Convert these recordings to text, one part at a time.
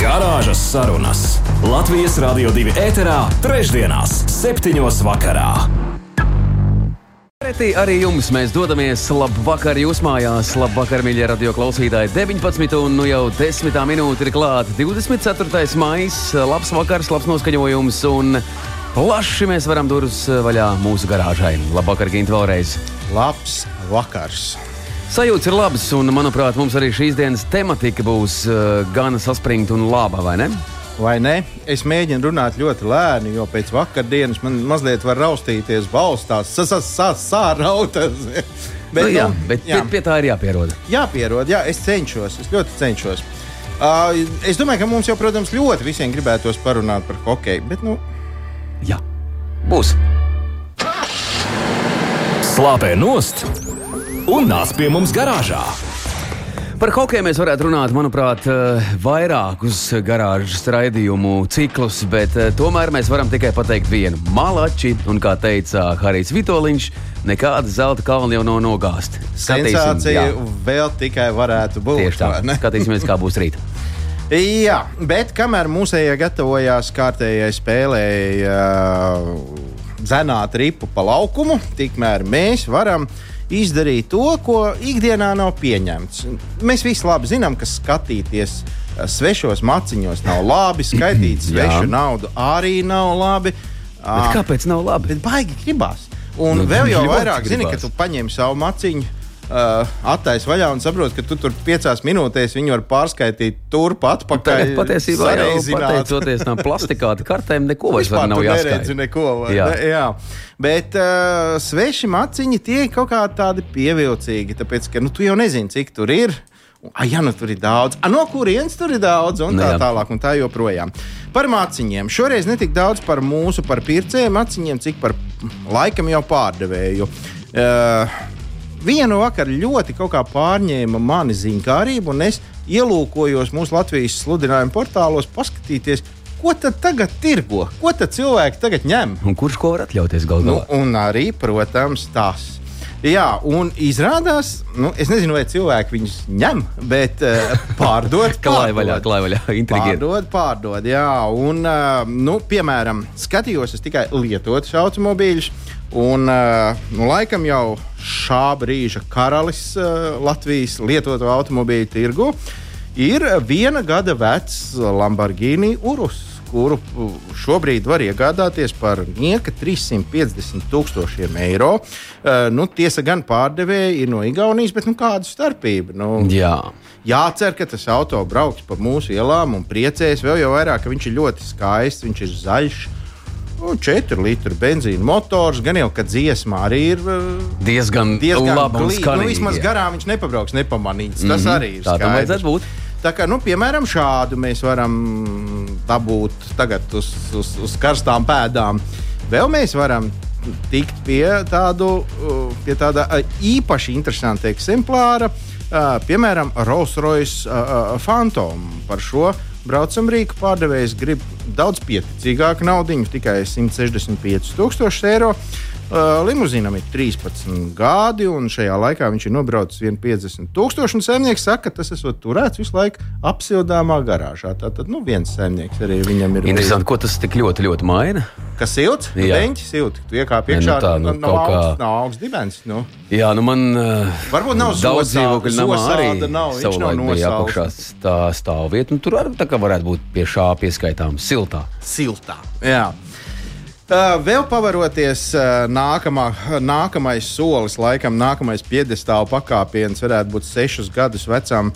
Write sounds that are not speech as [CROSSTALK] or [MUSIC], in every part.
Garāžas sarunas Latvijas Rādio 2 ēterā, trešdienās, septiņos vakarā. Pretī arī jums mēs dodamies. Labvakar, jūs mājās, labvakar, mīļie radio klausītāji. 19 un nu jau 10 minūte ir klāta. 24. maija, labs vakars, labs noskaņojums un plaši mēs varam durvis vaļā mūsu garāžai. Labvakar, Gint, vēlreiz. Labs vakars! Sajūta ir labas, un, manuprāt, mums arī šīs dienas tematika būs uh, gan saspringta un laba, vai ne? Vai ne? Es mēģinu runāt ļoti lēni, jo pēc vakardienas man mazliet var raustīties balstās, sārautas. [LAUGHS] bet, nu, jā, nu, bet jā. Pie, pie tā ir jāpierod. Jāpierod, jā, es cenšos, es ļoti cenšos. Uh, es domāju, ka mums jau, protams, ļoti visiem gribētos parunāt par hokeju, bet, nu, jā, būs. Slāpē nost un nāc pie mums garāžā. Par hokeju mēs varētu runāt, manuprāt, eh, vairākus garāžas raidījumu ciklus, bet eh, tomēr mēs varam tikai pateikt vienu - malači. Un kā teica Harijs Vitoliņš, nekāda zelta kalna jau nav nogāzta. Sensācija vēl tikai varētu būt. Tieši tā. Skatīsimies, kā būs rīt. [LAUGHS] Jā, bet kamēr mūsējie gatavojās kārtējai spēlei uh, dzenāt ripu pa laukumu, tikmēr mēs varam uh, izdarīt to, ko ikdienā nav pieņemts. Mēs visi labi zinām, ka skatīties eh, svešos maciņos nav labi, skaitīt [CLEARS THROAT] svešu naudu arī nav labi. Bet kāpēc nav labi? Bet baigi gribās. Un nu, vēl jau vairāk zini, ka tu paņem savu maciņu uh, attaisno vaļā un saproti, ka tu tur piecās minūtēs viņu var pārskaitīt turpat atpakaļ. Tagad patiesībā jau pateicoties no plastikāta kartēm, neko vairs nav jāskaidro. Neko, jā. Ne, jā. Bet uh, sveši maciņi tie ir kaut kā tādi pievilcīgi, tāpēc, ka nu, tu jau nezini, cik tur ir. Ah, jā, nu tur ir daudz. Ah, no kurienes tur ir daudz, un tā tālāk, un tā joprojām. Par māciņiem. Šoreiz ne tik daudz par mūsu, par pircēju maciņiem, cik par laikam jau pārdevēju. Uh, vienu vakaru ļoti pārņēma mani ziņkārība, un es ielūkojos mūsu Latvijas sludinājuma portālos, paskatīties, ko tad tagad tirgo, ko tad cilvēki tagad ņem. Un kurš ko var atļauties galvā? Nu, un arī, protams, tas. Jā, un izrādās, nu, es nezinu, vai cilvēki viņus ņem, bet uh, [LAUGHS] pārdod. klāj vaļā, klāj vaļā, intriģēti. Pārdod, pārdod, jā. Un, uh, nu, piemēram, skatījos tikai lietotus automobīļus. Un, uh, nu, laikam jau šā brīža karalis uh, Latvijas lietoto automobīļu tirgu ir viena gada vecs Lamborghini Urus, kuru šobrīd var iegādāties par nieka 350 tūkstošiem eiro. Nu, tiesa gan pārdevēji ir no Igaunijas, bet nu, kāda starpība? Nu, Jā. Jācer, ka tas auto brauks pa mūsu ielām un priecēs vēl jau vairāk, ka viņš ir ļoti skaists, viņš ir zaļš nu, 4 litru benzīna motors. Gan jau, ka dziesmā arī ir uh, diezgan, diezgan labi. Nu, vismaz garām viņš nepabrauks nepamanīts. Tas mm -hmm. arī ir. Tā tam vajadzētu būt. Tā kā, nu, piemēram, šādu mēs varam dabūt tagad uz, uz, uz karstām pēdām. Vēl mēs varam tikt pie, tādu, uh, pie tāda uh, īpaši interesanta eksemplāra, piemēram, Rolls Royce Phantom. Par šo braucam rīku pārdevējs grib daudz pieticīgāku naudu, tikai 165,000 eiro. Uh, limuzīnam ir 13 gadi, un šajā laikā viņš ir nobraucis 150,000. Zemnieks saka, ka tas esot turēts visu laiku apsildāmā garāžā. Tātad, nu, viens zemnieks arī viņam ir. Interesanti, ko tas tik ļoti, ļoti maina. Kas silts? Beņķis silts. Tu iekāp iekšā, nu, tā, nu, nav, kā... augsts, nav augsts dibens. Nu. Jā, nu man. Uh, Varbūt nav daudz dzīvokļu namā arī. Nav, viņš nav nosauks. Tā stāvvieta, nu tur arī tā kā varētu būt pie šā pieskaitām siltā. Siltā, jā. Uh, vēl pavaroties, uh, nākamā, nākamais solis, laikam, nākamais piedestāla pakāpiens varētu būt sešus gadus vecam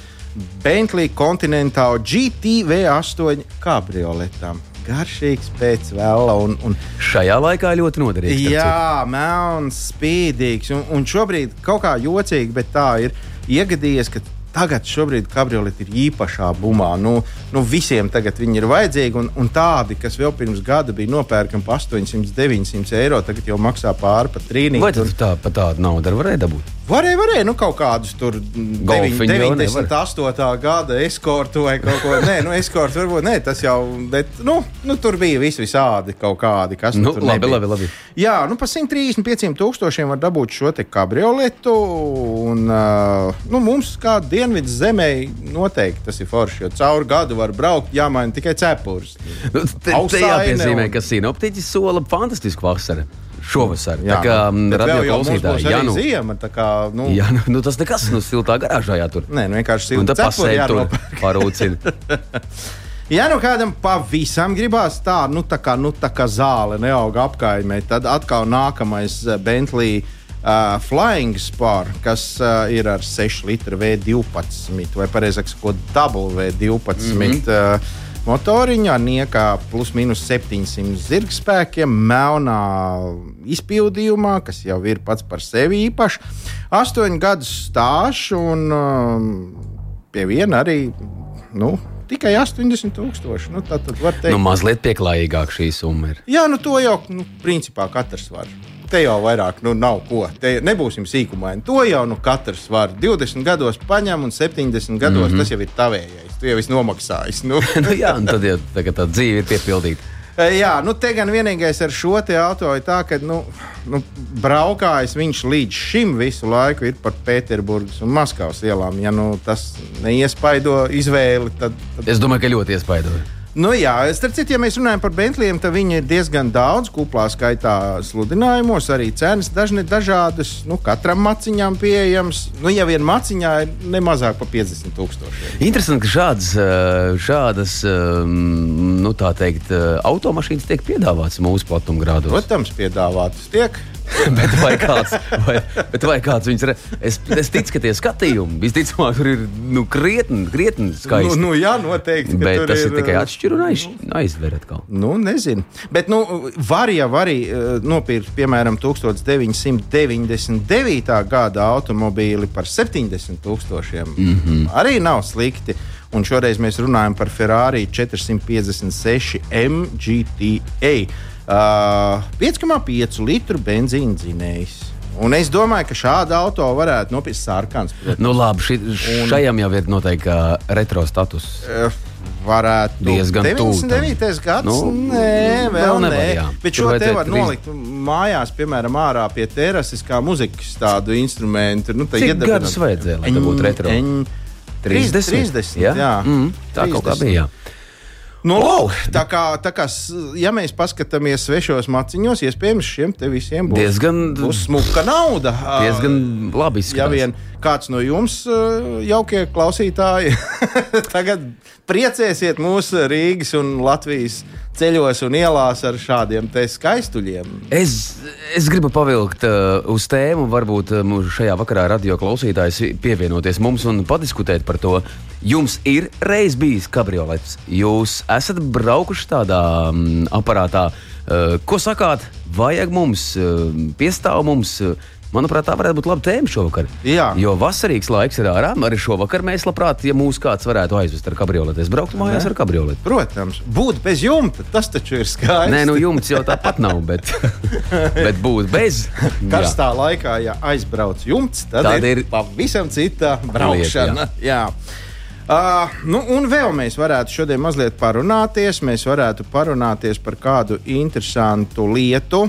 Bentley Continental GTV8 kabrioletam. Garšīgs pēc vēla. Un, un Šajā laikā ļoti noderīgs. Jā, melns, spīdīgs. Un, un šobrīd kaut kā jocīgi, bet tā ir iegadījies, ka tagad šobrīd kabrioleti ir īpašā bumā. Nu, nu visiem tagad viņi ir vajadzīgi, un, un tādi, kas vēl pirms gada bija nopērkami par 800, 900 eiro, tagad jau maksā pāri par trīnīti. Vai tas tā, par tādu naudu varēja dabūt? Varēja, varēja, nu kaut kādus tur 98. gada eskortu vai kaut ko tādu. Nē, nu, eskortu varbūt ne, tas jau, bet, nu, nu tur bija vis visādi kaut kādi, kas nu, tur labi, labi, labi. Jā, nu pa 135 tūkstošiem var dabūt šo te kabrioletu, un, uh, nu, mums kā dienvidas zemē noteikti tas ir forši, jo cauri gadu var braukt, jāmaina tikai cepures. Nu, te, te jāpiezīmē, un... ka sinoptiķis sola fantastisku vasaru šovasar. Jā, tā kā nu, radio klausītāji, jā, nu, ziema, kā, nu. jā nu, nu, tas nekas, nu, siltā garāžā jātur. Nē, nu, vienkārši siltā pasēd tur parūcina. [LAUGHS] Ja nu kādam pavisam gribās tā, nu tā kā, nu, tā kā zāle neauga apkaimē, tad atkal nākamais eh, Bentley uh, Flying Spar, kas uh, ir ar 6 litru V12 vai pareizāk sakot, W12. Mm -hmm. uh, motoriņu ar niekā plus mínus 700 zirgspēkiem, melnā izpildījumā, kas jau ir pats par sevi īpašs. Astoņu gadu stāsts un um, pie viena arī. Nu, tikai 80,000. Nu, tad, tad var teikt, nu, mazliet pieklājīgāk šī summa ir. Jā, nu to jau nu, principā katrs var. Te jau vairāk nu, nav ko. Te nebūsim sīkumaini. To jau nu, katrs var. 20 gados paņem un 70 gados mm -hmm. tas jau ir tavējais tu jau esi nomaksājis. Nu. [LAUGHS] nu, jā, un tad jau tā, tā dzīve ir piepildīta. E, jā, nu te gan vienīgais ar šo auto ir tā, ka nu, nu, braukājis viņš līdz šim visu laiku ir par Pēterburgas un Maskavas ielām. Ja nu, tas neiespaido izvēli, tad, tad. Es domāju, ka ļoti iespaidoja. Nu, jā, starp citu, ja mēs runājam par Bentleyiem, tad viņi ir diezgan daudz, kuplā skaitā sludinājumos, arī cenas dažne dažādas. Nu, katram maciņām pieejams. Nu, ja vien maciņā ir ne mazāk par 50 tūkstošiem. Interesanti, ka šādas, eh, šādas nu, teikt, eh, automašīnas tiek piedāvātas mūsu platumgrādos. Protams, piedāvātas tiek. [LAUGHS] bet vai kāds, vai, bet vai kāds viņus redz? Es, es ticu, ka tie skatījumi visticamāk tur ir nu, krietni, krietni skaisti. Nu, nu, jā, noteikti. Bet tas ir, ir tikai atšķir un aiz, aizver atkal. Nu, nezinu. Bet nu, var jau arī nopirkt, piemēram, 1999. gada automobīli par 70 tūkstošiem. Mm -hmm. Arī nav slikti. Un šoreiz mēs runājam par Ferrari 456 MGTA uh, 5,5 litru benzīna dzinējs. Un es domāju, ka šāda auto varētu nopirkt sarkans. Nu, labi, ši, šajam jau ir noteikti retro status. Uh, varētu diezgan tuvu. 99. gads, nu, nē, vēl nē. Nevar, Bet šo te var nolikt mājās, piemēram, ārā pie terases, kā muzikas tādu instrumentu. Nu, Cik gadus vajadzēja, lai tā būtu retro? 30. 30 jā, jā. Mm, tā 30. kaut kā bija. Jā. Nu, lūk, tā kā, tā kā, ja mēs paskatāmies svešos maciņos, iespējams, šiem te visiem būs diezgan būs smuka nauda. Diezgan labi izskatās. Ja vien kāds no jums, jaukie klausītāji, [LAUGHS] tagad priecēsiet mūsu Rīgas un Latvijas ceļos un ielās ar šādiem skaistuļiem. Es, es gribu pavilkt uh, uz tēmu, varbūt uh, šajā vakarā radio klausītājs pievienoties mums un padiskutēt par to. Jums ir reiz bijis kabriolets, jūs esat braukuši tādā um, aparātā. Uh, ko sakāt? Vajag mums, uh, piestāv mums. Uh, Manuprāt, tā varētu būt laba tēma šovakar. Jā. Jo vasarīgs laiks ir ārā. Arī šovakar mēs labprāt, ja mūs kāds varētu aizvest ar kabrioleti, es brauktu mājās ar kabrioleti. Protams, būt bez jumta, tas taču ir skaisti. Nē, nu jumts jau tāpat nav, bet, [LAUGHS] bet būt bez. Karstā jā. laikā, ja aizbrauc jumts, tad, tad ir, ir pavisam cita braukšana. Lieta, jā. Jā. Uh, nu, un vēl mēs varētu šodien mazliet parunāties. Mēs varētu parunāties par kādu interesantu lietu.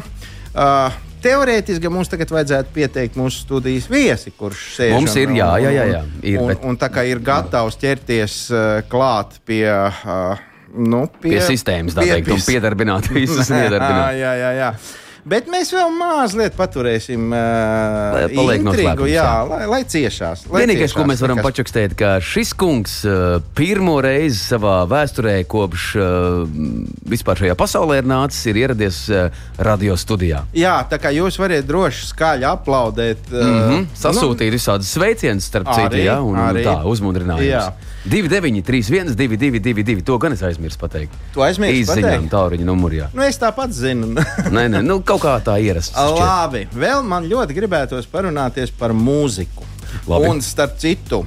Uh, teorētiski mums tagad vajadzētu pieteikt mūsu studijas viesi, kurš sēž. Mums ir, jā, jā, jā. jā. Ir, un, bet... un tā kā ir gatavs ķerties uh, klāt pie. Uh, Nu, pie, pie sistēmas, tā teikt, un piedarbināt [LAUGHS] visus iedarbinātus. jā, jā, jā. Bet mēs vēl mazliet paturēsim uh, intrigu, jā, lai, lai ciešās. Lai Vienīgais, ciešās, ko mēs varam nekas... pačukstēt, ka šis kungs uh, pirmo reizi savā vēsturē, kopš uh, vispār šajā pasaulē ir nācis, ir ieradies uh, radio studijā. Jā, tā kā jūs varat droši skaļi aplaudēt. Uh, mm -hmm, sasūtīt nu, visādus sveicienus starp citu, jā, un arī, tā uzmundrinājums. 29, 31, 222, to gan es aizmirsu pateikt. Tu aizmirsti Izziņām tāluņa numurā. Nu, es tāpat zinu. [LAUGHS] nē, nē, nu, kaut kā tā ierasts. Labi, vēl man ļoti gribētos parunāties par mūziku. Labi. Un starp citu,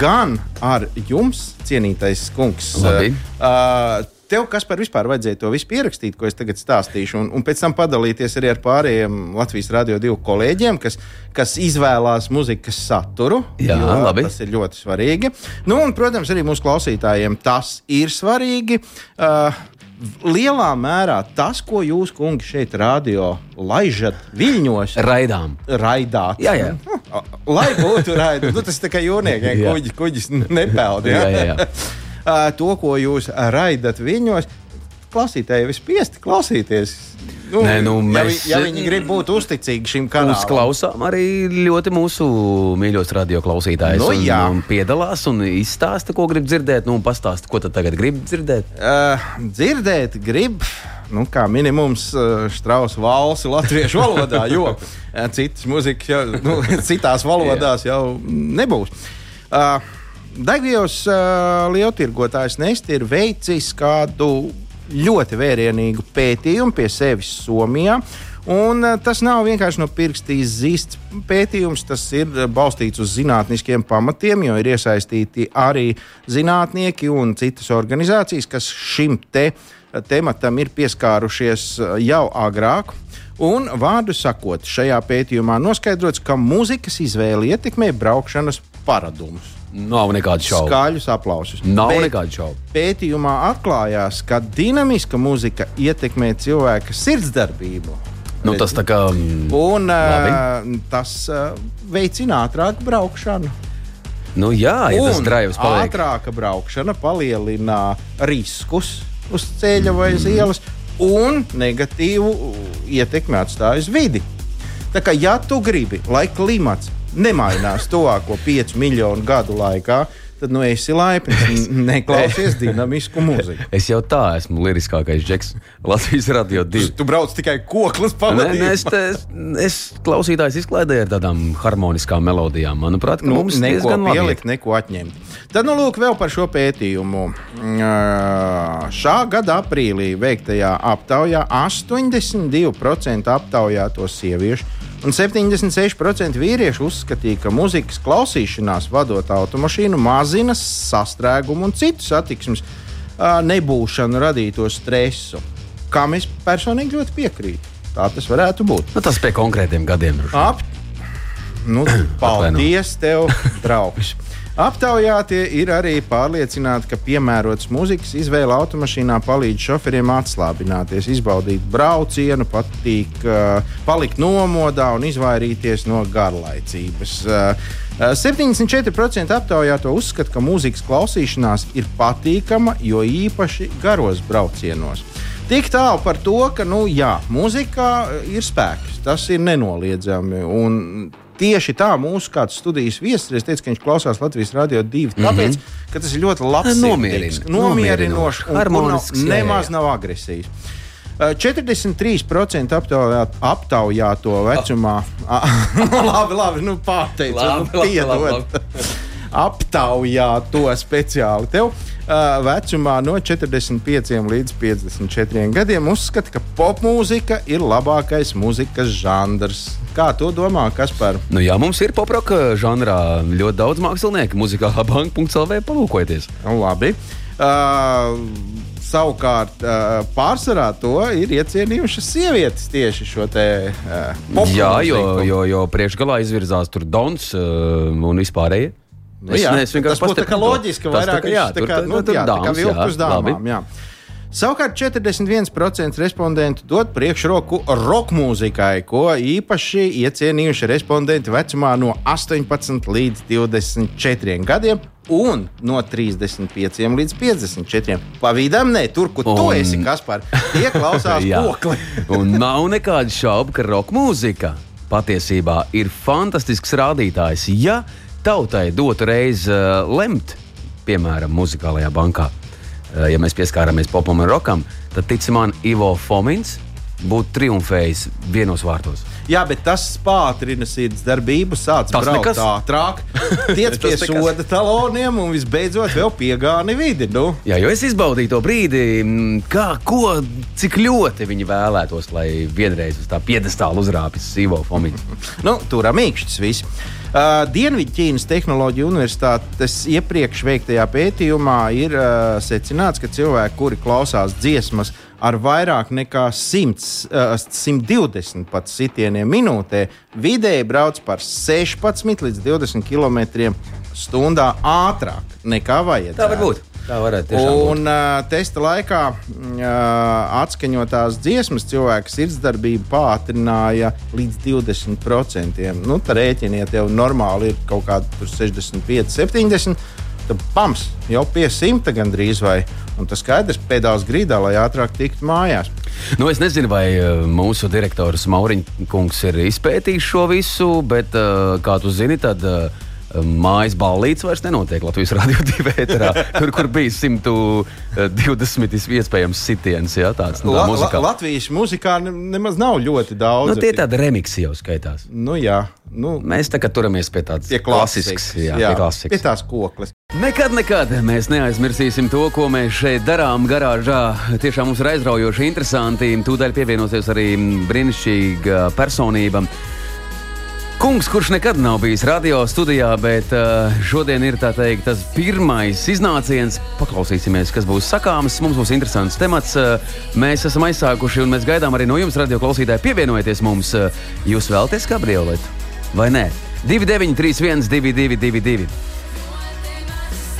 gan ar jums, cienītais kungs, Labi. uh, tev, kas par vispār vajadzēja to visu pierakstīt, ko es tagad stāstīšu, un, un pēc tam padalīties arī ar pārējiem Latvijas radio divu kolēģiem, kas, kas izvēlās muzikas saturu. Jā, labi. Tas ir ļoti svarīgi. Nu, un, protams, arī mūsu klausītājiem tas ir svarīgi. Uh, lielā mērā tas, ko jūs, kungi, šeit radio laižat viļņos, raidām. Raidāt. Jā, jā. Lai būtu raidījums, nu, tas ir kā jūrniekiem, [LAUGHS] kuģis, kuģis nepeld. Jā, jā, jā. To, ko jūs raidat viņos, klausītāji ir spiesti klausīties. Nu, Nē, nu, mēs, ja, vi, ja viņi grib būt uzticīgi šim kanālam, uzklausām arī ļoti mūsu mīļos radioklausītājus. Nu, un, un piedalās un izstāsta, ko grib dzirdēt. Nu, pastāsta, ko tad tagad grib dzirdēt? Uh, dzirdēt, grib. Nu, kā minimums uh, strausa valsi latviešu valodā, jo citas muzikas jau, nu, [LAUGHS] citās valodās jau nebūs. Uh, Degvielas uh, lieltirgotājs Nesti ir veicis kādu ļoti vērienīgu pētījumu pie sevis Somijā. Un, tas nav vienkārši no pirksta izzīsts pētījums, tas ir balstīts uz zinātniskiem pamatiem, jo ir iesaistīti arī zinātnieki un citas organizācijas, kas šim te tematam ir pieskārušies jau agrāk. Un, vārdu sakot, šajā pētījumā noskaidrots, ka mūzikas izvēle ietekmē braukšanas paradumus. Nav nekādu šaubu. Skaļus aplausus. Nav Bet nekādu šaubu. Pētījumā atklājās, ka dinamiska muzika ietekmē cilvēka sirdsdarbību. Nu, tas tā kā. Mm, Un uh, tas uh, veicina ātrāku braukšanu. Nu, jā, ja tas drives paliek. Ātrāka braukšana palielina riskus uz ceļa vai uz ielas un negatīvu ietekmi atstāj uz vidi. Tā kā ja tu gribi, lai klimats nemainās tuvāko 5 miljonu gadu laikā, tad nu esi laipns. [LAUGHS] Neklausies dinamisku mūziku. Es jau tā esmu liriskākais džeks Latvijas radio divi. Tu brauc tikai koklis pavadīt. Nē, es, te, es klausītājs izklaidēju ar tādām harmoniskām melodijām. Manuprāt, nu, mums neko pielikt, neko atņemt. Tad nu lūk vēl par šo pētījumu. Šā gada aprīlī veiktajā aptaujā 82% aptaujāto sieviešu Un 76% vīriešu uzskatīja, ka muzikas klausīšanās vadot automašīnu mazina sastrēgumu un citu satiksmes nebūšanu radīto stresu. Kam es personīgi ļoti piekrītu. Tā tas varētu būt. Nu, tas pie konkrētiem gadiem. Ap, nu, [COUGHS] paldies tev, draugs! [COUGHS] Aptaujātie ir arī pārliecināti, ka piemērots muzikas izvēle automašīnā palīdz šoferiem atslābināties, izbaudīt braucienu, patīk, uh, palikt nomodā un izvairīties no garlaicības. Uh, 74% aptaujāto uzskata, ka mūzikas klausīšanās ir patīkama, jo īpaši garos braucienos. Tik tālu par to, ka nu, jā, mūzikā ir spēks. Tas ir nenoliedzami. Un tieši tā mūsu kāds studijas viesis, es teicu, ka viņš klausās Latvijas radio divi. Mhm. Tāpēc, mm -hmm. ka tas ir ļoti labs, nomierinošs, nomierinošs nav, nemaz nav agresīvs. 43% aptaujā, aptaujāto vecumā. Oh. [LAUGHS] labi, labi, nu pārteicu, nu, piedod. Aptaujāto speciāli tev vecumā no 45 līdz 54 gadiem uzskata, ka popmūzika ir labākais mūzikas žanrs. Kā tu domā, kas par? Nu, jā, mums ir poproka žanrā ļoti daudz mākslinieku. Muzikālā banka.clv palūkojieties. Nu, labi. Uh, savukārt pārsvarā to ir iecienījušas sievietes tieši šo te uh, Jā, jo, jo, jo priekšgalā izvirzās tur Dons un vispārējie. Nu, es, jā, ne, es vienkārši tas būtu loģiski, vairāk tā, jā, tā kā, nu, jā, dāmas, tā kā vilkus dāmām. Jā. Savukārt 41% respondentu dod priekšroku roka mūzikai, ko īpaši iecienījuši respondenti vecumā no 18 līdz 24 gadiem. Un no 35 līdz 54. Pavīdām, ne tur, kur un... tu esi, kas par tie klausās [LAUGHS] kokli. un nav nekādu šaubu, ka roka mūzika patiesībā ir fantastisks rādītājs. Ja tautai dotu reizi uh, lemt, piemēram, muzikālajā bankā, uh, ja mēs pieskārāmies popam un rokam, tad tic man, Ivo Fomins būtu triumfējis vienos vārtos. Jā, bet tas pātrina sirds darbību, sāc tas braukt ātrāk, [LAUGHS] tiec pie soda taloniem un visbeidzot vēl piegāni vidi. Nu. Jā, jo es izbaudīju to brīdi, kā, ko, cik ļoti viņi vēlētos, lai vienreiz uz tā piedestāla uzrāpjas Sivo Fomiņš. nu, tur amīkšķis viss. Uh, Dienvidķīnas Tehnoloģiju universitātes iepriekš veiktajā pētījumā ir uh, secināts, ka cilvēki, kuri klausās dziesmas ar vairāk nekā 100, uh, 120 pat sitieniem minūtē, vidēji brauc par 16 līdz 20 km/h ātrāk nekā vajadzētu. Tā var būt. Tā varētu būt. Un uh, testa laikā uh, atskaņotās dziesmas cilvēka sirdsdarbību pātrināja līdz 20%. Nu, tā rēķiniet, jau normāli ir kaut kādi 65, 70. Tad pams jau pie simta gandrīz vai. Un tas skaidrs, pēdās grīdā, lai ātrāk tiktu mājās. Nu, es nezinu, vai mūsu direktors Mauriņš ir izpētījis šo visu, bet, kā tu zini, tad uh, mājas ballītes vairs nenotiek Latvijas radio [LAUGHS] divi ēterā. Tur, kur bija 120 iespējams sitiens, jā, tāds nu, la, la, Latvijas muzikā nemaz nav ļoti daudz. Nu, tie tādi remiksi jau skaitās. Nu, jā. Nu, Mēs tagad turamies pie tādas klasiskas, jā, jā, pie, klasikas. pie tās kokles. Nekad, nekad mēs neaizmirsīsim to, ko mēs šeit darām garāžā. Tiešām mums ir aizraujoši, interesanti. Tūdaļ pievienosies arī brīnišķīga personība. Kungs, kurš nekad nav bijis radio studijā, bet uh, šodien ir teikt, tas pirmais iznāciens. Paklausīsimies, kas būs sakāms. Mums būs interesants temats. Uh, mēs esam aizsākuši un mēs gaidām arī no jums, radio klausītāji, pievienojieties mums. Uh, jūs vēlaties kabrioletu vai nē? 2931, 222.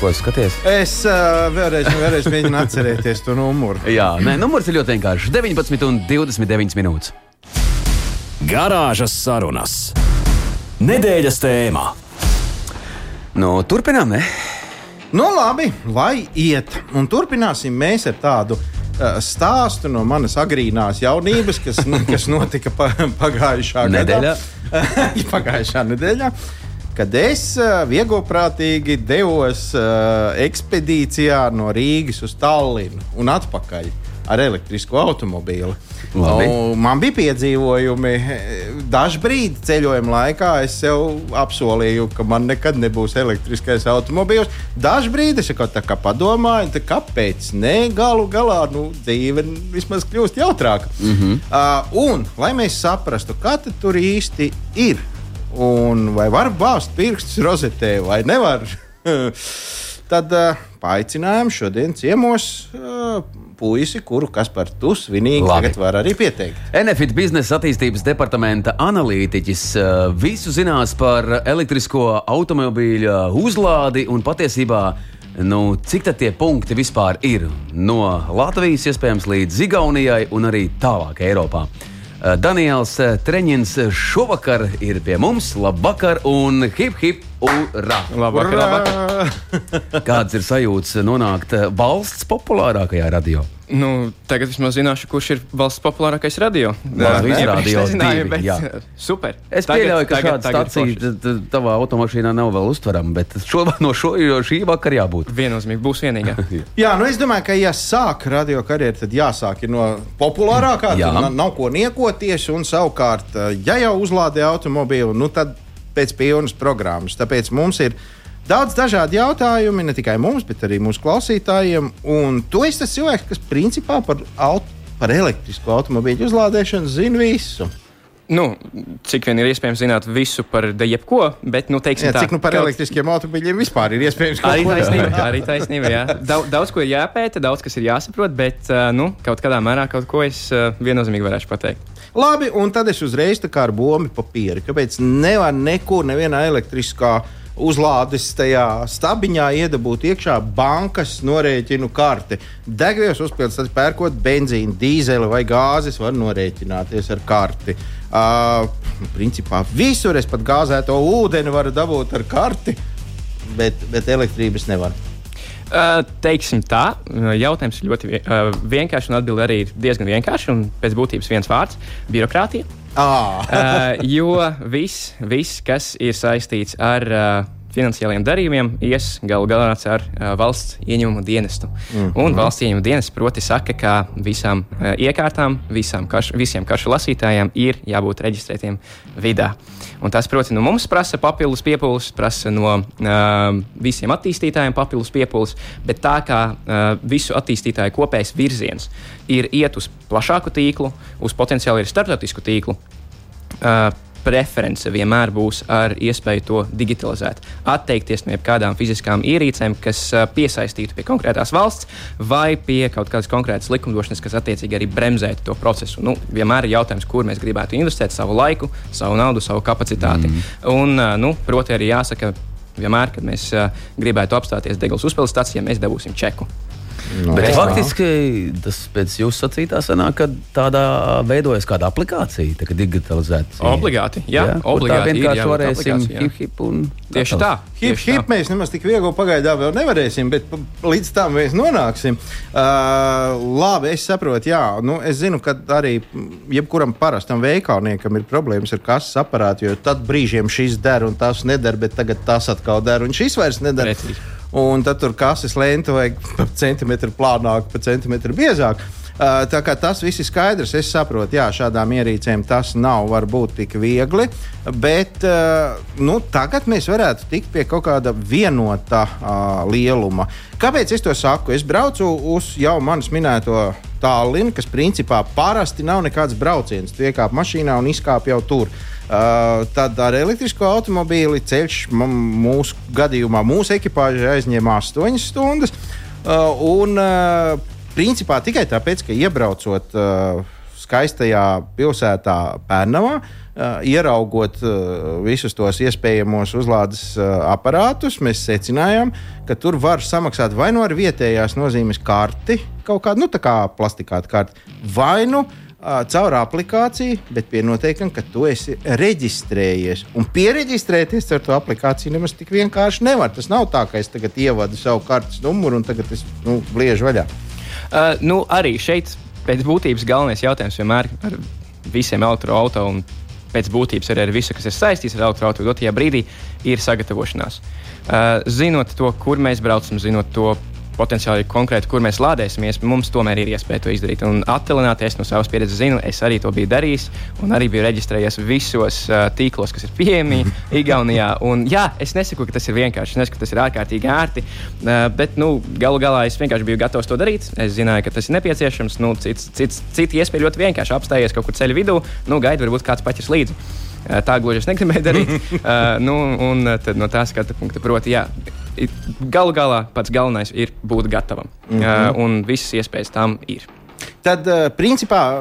Ko es skaties? Es uh, vēlreiz, vēlreiz mēģinu atcerēties to numuru. [LAUGHS] Jā, nē, numurs ir ļoti vienkāršs. 19 un 29 minūtes. Garāžas sarunas. Nedēļas tēmā. Nu, turpinām, ne? Nu, labi, lai iet. Un turpināsim mēs ar tādu uh, stāstu no manas agrīnās jaunības, kas, [LAUGHS] kas notika pa, pagājušā nedēļā. [LAUGHS] pagājušā nedēļā. Kad es uh, vieglprātīgi devos uh, ekspedīcijā no Rīgas uz Tallinu un atpakaļ ar elektrisko automobīlu. Man bija piedzīvojumi. Dažbrīd ceļojuma laikā es sev apsolīju, ka man nekad nebūs elektriskais automobīls. Dažbrīd es kaut kā padomāju, kāpēc ne galu galā nu, dzīve vismaz kļūst jautrāka. Mm -hmm. uh, un, lai mēs saprastu, kas tur īsti ir un vai var bāzt pirkstus rozetē vai nevar. [LAUGHS] Tad uh, paaicinājām šodien ciemos uh, puisi, kuru kas par tu svinīgi Labi. tagad var arī pieteikt. Enefit biznesa attīstības departamenta analītiķis uh, visu zinās par elektrisko automobīļu uzlādi un patiesībā. Nu, cik tie punkti vispār ir no Latvijas, iespējams, līdz Igaunijai un arī tālāk Eiropā? Uh, Daniels Treņins šovakar ir pie mums. Labvakar un hip hip! Ura! Labvakar, labvakar. [LAUGHS] Kāds ir sajūts nonākt valsts populārākajā radio? Nu, tagad vismaz zināšu, kurš ir valsts populārākais radio. Latvijas radio nezināju, bet jā. [LAUGHS] super. Es tagad, pieļauju, ka tagad, šāda stacija tavā automašīnā nav vēl uztverama, bet šo, [LAUGHS] no šo, šī vakar jābūt. Viennozīmīgi būs vienīgā. jā, nu es domāju, ka ja sāk radio karjeru, tad jāsāk no populārākā, tad nav ko niekoties, un savukārt, ja jau uzlādē automobīlu, nu tad pēc pilnas programmas. Tāpēc mums ir daudz dažādu jautājumu, ne tikai mums, bet arī mūsu klausītājiem. Un tu esi tas cilvēks, kas principā par, auto, par elektrisko automobīļu uzlādēšanu zina visu. Nu, cik vien ir iespējams zināt visu par jebko, bet, nu, teiksim, jā, tā, cik nu par kaut... elektriskiem automobiļiem vispār ir iespējams arī taisnība. arī taisnība jā. Daudz, daudz ko ir jāpēta, daudz kas ir jāsaprot, bet, nu, kaut kādā mērā kaut ko es viennozīmīgi varēšu pateikt. Labi, un tad es uzreiz tā kā ar bombu papīru. Kāpēc nevar nekur, nevienā elektriskā uzlādes tajā stabiņā iedabūt iekšā bankas norēķinu karti. Degvielas uzpildīt, tad pērkot benzīnu, dīzeli vai gāzes, var norēķināties ar karti. Uh, principā visur es pat gāzēto ūdeni varu dabūt ar karti, bet, bet elektrības nevaru. Uh, teiksim tā, jautājums ir ļoti uh, vienkāršs, un atbilde arī ir diezgan vienkārša. Pēc būtības viens vārds - birokrātija. Ah. uh, [LAUGHS] jo viss, vis, kas ir saistīts ar uh, finansiāliem darījumiem ies galu galā ar uh, valsts ieņēmumu dienestu. Mm -hmm. Un valsts ieņēmumu dienests proti saka, ka visām uh, iekārtām, visām karš, visiem karšu lasītājiem ir jābūt reģistrētiem vidā. Un tas, proti, no mums prasa papildus piepūles, prasa no uh, visiem attīstītājiem papildus piepūles, bet tā kā uh, visu attīstītāju kopējs virziens ir iet uz plašāku tīklu, uz potenciāli arī starptautisku tīklu. Uh, preference vienmēr būs ar iespēju to digitalizēt, atteikties no jebkādām fiziskām ierīcēm, kas piesaistītu pie konkrētās valsts vai pie kaut kādas konkrētas likumdošanas, kas attiecīgi arī bremzētu to procesu. Nu, vienmēr ir jautājums, kur mēs gribētu investēt savu laiku, savu naudu, savu kapacitāti. Mm. Un, nu, proti, arī jāsaka, vienmēr, kad mēs gribētu apstāties deguna uzpildes stācijā, mēs dabūsim čeku. No, Bet jā. faktiski tas pēc jūsu sacītā sanāk, ka tādā veidojas kāda aplikācija, tā kā digitalizēta. Obligāti, jā, jā obligāti. Tā vienkārši varēsim hip hip un. Tieši tā. Hip tieši hip tā. mēs nemaz tik viegli pagaidām vēl nevarēsim, bet līdz tam mēs nonāksim. Uh, labi, es saprotu, jā, nu, es zinu, ka arī jebkuram parastam veikalniekam ir problēmas ar kases aparātu, jo tad brīžiem šis der un tas neder, bet tagad tas atkal der un šis vairs neder. Precīzi un tad tur kases lenta vajag pa centimetru plānāk, pa centimetru biezāk. Uh, tā kā tas viss ir skaidrs, es saprotu, jā, šādām ierīcēm tas nav varbūt tik viegli, bet nu, tagad mēs varētu tikt pie kaut kāda vienota lieluma. Kāpēc es to saku? Es braucu uz jau manis minēto Tallinu, kas principā parasti nav nekāds brauciens. Tu iekāp mašīnā un izkāp jau tur. Uh, tad ar elektrisko automobīli ceļš mūsu gadījumā, mūsu ekipāžai aizņēma 8 stundas. Uh, un, uh, principā tikai tāpēc, ka iebraucot uh, skaistajā pilsētā Pērnavā, uh, ieraugot visus tos iespējamos uzlādes aparātus, mēs secinājām, ka tur var samaksāt vai nu ar vietējās nozīmes karti, kaut kādu nu, kā plastikāta karti, vai nu caur aplikāciju, bet pie noteikuma, ka tu esi reģistrējies. Un pieregistrēties ar to aplikāciju nemaz tik vienkārši nevar. Tas nav tā, ka es tagad ievadu savu kartes numuru un tagad es nu, bliežu vaļā. Uh, nu, arī šeit pēc būtības galvenais jautājums vienmēr ar visiem elektroautoriem. Pēc būtības arī ar visu, kas ir saistīts ar elektroautorātu, dotajā brīdī ir sagatavošanās. Zinot to, kur mēs braucam, zinot to, potenciāli konkrēti, kur mēs lādēsimies, mums tomēr ir iespēja to izdarīt. Un attālināties no savas pieredzes, zinu, es arī to biju darījis un arī biju reģistrējies visos uh, tīklos, kas ir pieejami [LAUGHS] Igaunijā. Un, jā, es nesaku, ka tas ir vienkārši, es nesaku, ka tas ir ārkārtīgi ērti, uh, bet nu, galu galā es vienkārši biju gatavs to darīt. Es zināju, ka tas ir nepieciešams. Nu, cits, cits, citi iespēja ļoti vienkārši apstājies kaut kur ceļa vidū, nu, gaida, varbūt kāds paķers līdzi. Tā gluži es negribēju darīt. [LAUGHS] uh, nu, un tad no tā skatu punkta, proti, jā, galu galā pats galvenais ir būt gatavam. Mm -hmm. uh, un visas iespējas tam ir. Tad, principā,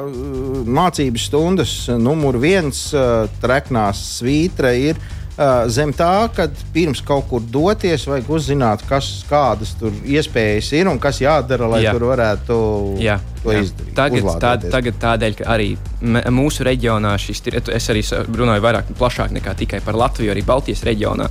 mācības stundas numur viens, treknās svītra, ir zem tā, ka pirms kaut kur doties, vajag uzzināt, kas, kādas tur iespējas ir un kas jādara, lai Jā. tur varētu Jā to Jā. izdarīt. Tagad, tā, tagad tādēļ, ka arī mūsu reģionā šis ir, es arī runāju vairāk, plašāk nekā tikai par Latviju, arī Baltijas reģionā.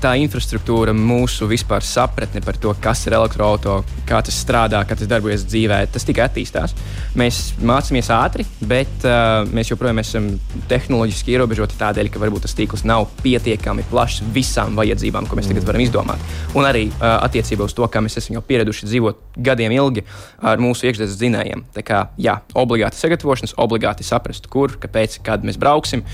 Tā infrastruktūra, mūsu vispār sapratne par to, kas ir elektroautorāts, kā tas strādā, kā tas darbojas dzīvē, tas tikai attīstās. Mēs mācāmies ātri, bet mēs joprojām esam tehnoloģiski ierobežoti tādēļ, ka varbūt tas tīkls nav pietiekami plašs visām vajadzībām, ko mēs tagad varam izdomāt. Un arī uh, attiecībā uz to, kā mēs esam jau pieraduši dzīvot gadiem ilgi ar mūsu iekšzemes zinējiem. Tā kā jā, obligāti sagatavošanās, obligāti saprast, kur, kāpēc, kad mēs brauksim.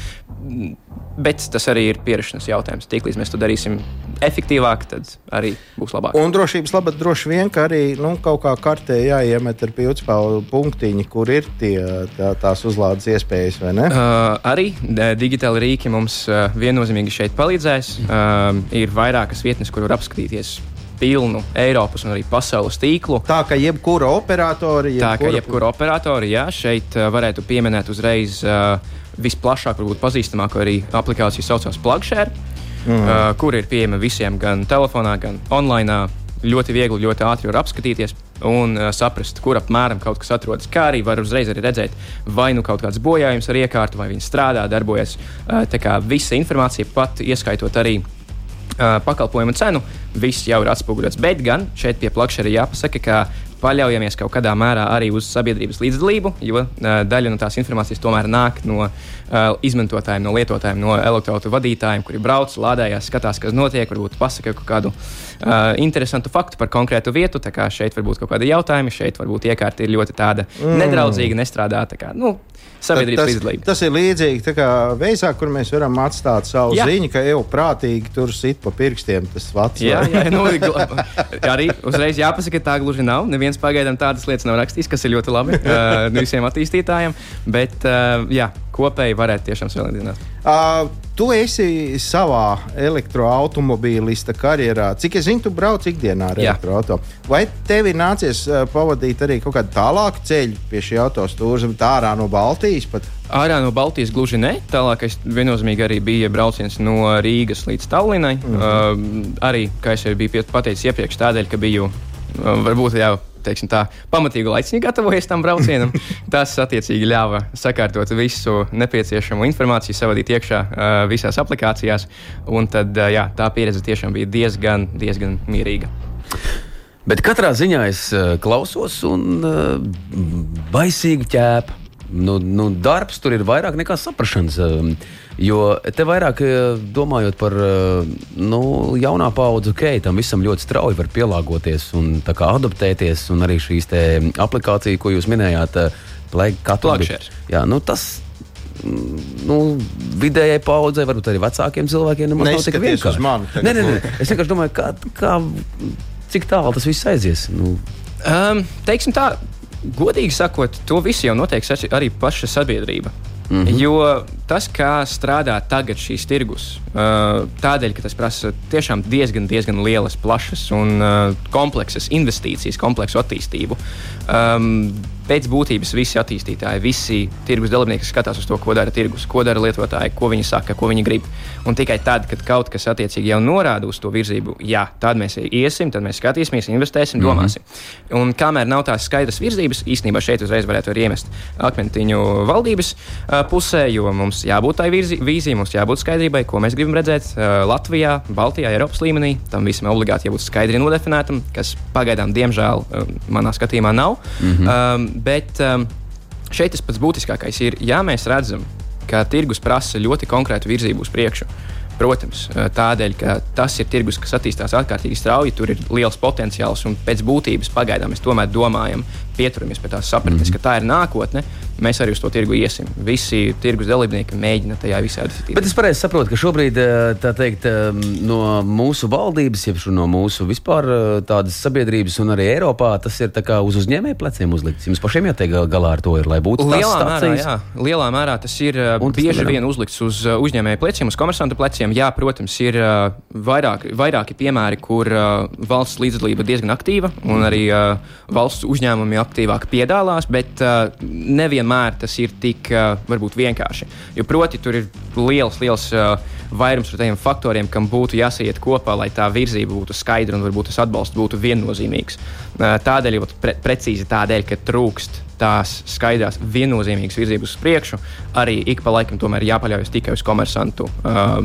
Bet tas arī ir pierašanās jautājums. Tiklīdz mēs to darīsim efektīvāk, tad arī būs labāk. Un drošības labāk droši vien, ka arī nu, kaut kā kartē jāiemet ar pildspēlu punktiņi, kur ir tie, tā, tās uzlādes iespējas. Uh, arī digitāli rīki mums uh, viennozīmīgi šeit palīdzēs. Uh, ir vairākas vietnes, kur var apskatīties pilnu Eiropas un arī pasaules tīklu. Tā kā jebkura operatora, jebkura... Tā kā jebkura operatora, jā, šeit uh, varētu pieminēt uzreiz uh, visplašāk, varbūt pazīstamāko arī aplikāciju saucās Plugshare, mm. uh, kur ir pieejama visiem gan telefonā, gan online. Ļoti viegli, ļoti ātri var apskatīties un uh, saprast, kur apmēram kaut kas atrodas. Kā arī var uzreiz arī redzēt, vai nu kaut kāds bojājums ar iekārtu, vai viņi strādā, darbojas. Uh, tā kā visa informācija, pat ieskaitot arī pakalpojumu cenu, viss jau ir atspoguļots. Bet gan šeit pie plakšņa ir jāpasaka, ka paļaujamies kaut kādā mērā arī uz sabiedrības līdzdalību, jo daļa no tās informācijas tomēr nāk no izmantotājiem, no lietotājiem, no elektroautorāta vadītājiem, kuri brauc, lādējās, skatās, kas notiek, varbūt pasaka kaut kādu uh, interesantu faktu par konkrētu vietu. Šeit var būt kaut kādi jautājumi, šeit varbūt iekārta ir ļoti tāda mm. nedraudzīga, nestrādāta. Kā, nu, sabiedrības līdzdalība. Tas ir līdzīgi kā veisā, kur mēs varam atstāt savu jā. ziņu, ka jau prātīgi tur sit pa pirkstiem tas vats. Jā, jā nu, [LAUGHS] arī uzreiz jāpasaka, ka tā gluži nav. Neviens pagaidām tādas lietas nav rakstījis, kas ir ļoti labi [LAUGHS] uh, visiem attīstītājiem. Bet, uh, jā, kopēji varētu tiešām salīdzināt. Uh, tu esi savā elektroautomobīlista karjerā. Cik es zinu, tu brauc ikdienā ar elektroautomašīnu. Vai tev ir nācies pavadīt arī kaut kādu tālāku ceļu pie šī autostūra, ārā no Baltijas? Pat? Ārā no Baltijas gluži ne. Tālākais viennozīmīgi arī bija brauciens no Rīgas līdz Tallinai. Mm -hmm. uh, arī, kā jau biju pateicis iepriekš, tādēļ, ka biju uh, varbūt jau teiksim, tā, pamatīgi laicīgi gatavojies tam braucienam. [LAUGHS] Tas attiecīgi ļāva sakārtot visu nepieciešamo informāciju, savadīt iekšā uh, visās aplikācijās. Un tad uh, jā, tā pieredze tiešām bija diezgan, diezgan mierīga. Bet katrā ziņā es uh, klausos un uh, baisīgi ķēpu. Nu, nu, darbs tur ir vairāk nekā saprašanas. Uh, Jo te vairāk eh, domājot par eh, nu, jaunā paudze, ok, tam visam ļoti strauji var pielāgoties un adaptēties. Un arī šīs aplikācijas, ko jūs minējāt, eh, katru dienu. Nu, tas mm, nu, vidējai paudzei, varbūt arī vecākiem cilvēkiem, nemaz nav tik vienkārši. Nē, nē, nē. Es vienkārši domāju, kā, kā, cik tālu tas viss aizies. Nu. Um, teiksim tā, godīgi sakot, to visu jau noteiks arī paša sabiedrība. Mm -hmm. Jo tas, kā strādā tagad šīs tirgus, tādēļ, ka tas prasa tiešām diezgan, diezgan lielas, plašas un kompleksas investīcijas, kompleksu attīstību. Um, pēc būtības visi attīstītāji, visi tirgus dalībnieki skatās uz to, ko dara tirgus, ko dara lietotāji, ko viņi saka, ko viņi grib. Un tikai tad, kad kaut kas attiecīgi jau norāda uz to virzību, jā, tad mēs iesim, tad mēs skatīsimies, investēsim, mhm. domāsim. Mm -hmm. Un kamēr nav tās skaidras virzības, īstenībā šeit uzreiz varētu arī iemest akmentiņu valdības uh, pusē, jo mums jābūt tai vīzijai, mums jābūt skaidrībai, ko mēs gribam redzēt uh, Latvijā, Baltijā, Eiropas līmenī. Tam visam obligāti jābūt skaidri nodefinētam, kas pagaidām, diemžēl, uh, manā skatījumā nav. Mm -hmm. um, bet um, šeit tas pats būtiskākais ir, ja mēs redzam, ka tirgus prasa ļoti konkrētu virzību uz priekšu. Protams, uh, tādēļ, ka tas ir tirgus, kas attīstās ārkārtīgi strauji, tur ir liels potenciāls un pēc būtības pagaidām mēs tomēr domājam, pieturamies pie tās sapratnes, mm -hmm. ka tā ir nākotne mēs arī uz to tirgu iesim. Visi tirgus dalībnieki mēģina tajā visā attīstīties. Bet es pareizi saprotu, ka šobrīd eh, teikt, eh, no mūsu valdības, jeb no mūsu vispār eh, tādas sabiedrības un arī Eiropā tas ir uz uzņēmēju pleciem uzlikts. Jums pašiem jātiek galā ar to, ir, lai būtu lielā mērā, jā, lielā mērā tas ir bieži tas vien uzlikts uz uzņēmēju pleciem, uz komersantu pleciem. Jā, protams, ir vairāk, vairāki piemēri, kur valsts līdzdalība diezgan aktīva un arī valsts uzņēmumi aktīvāk piedalās, bet nevienmēr nevienmēr tas ir tik uh, vienkārši. Jo proti, tur ir liels, liels uh, vairums ar tādiem faktoriem, kam būtu jāsaiet kopā, lai tā virzība būtu skaidra un varbūt tas atbalsts būtu viennozīmīgs. Tādēļ, pre precīzi tādēļ, ka trūkst tās skaidrās, viennozīmīgas virzības uz priekšu, arī ik pa laikam tomēr jāpaļaujas tikai uz komersantu uh,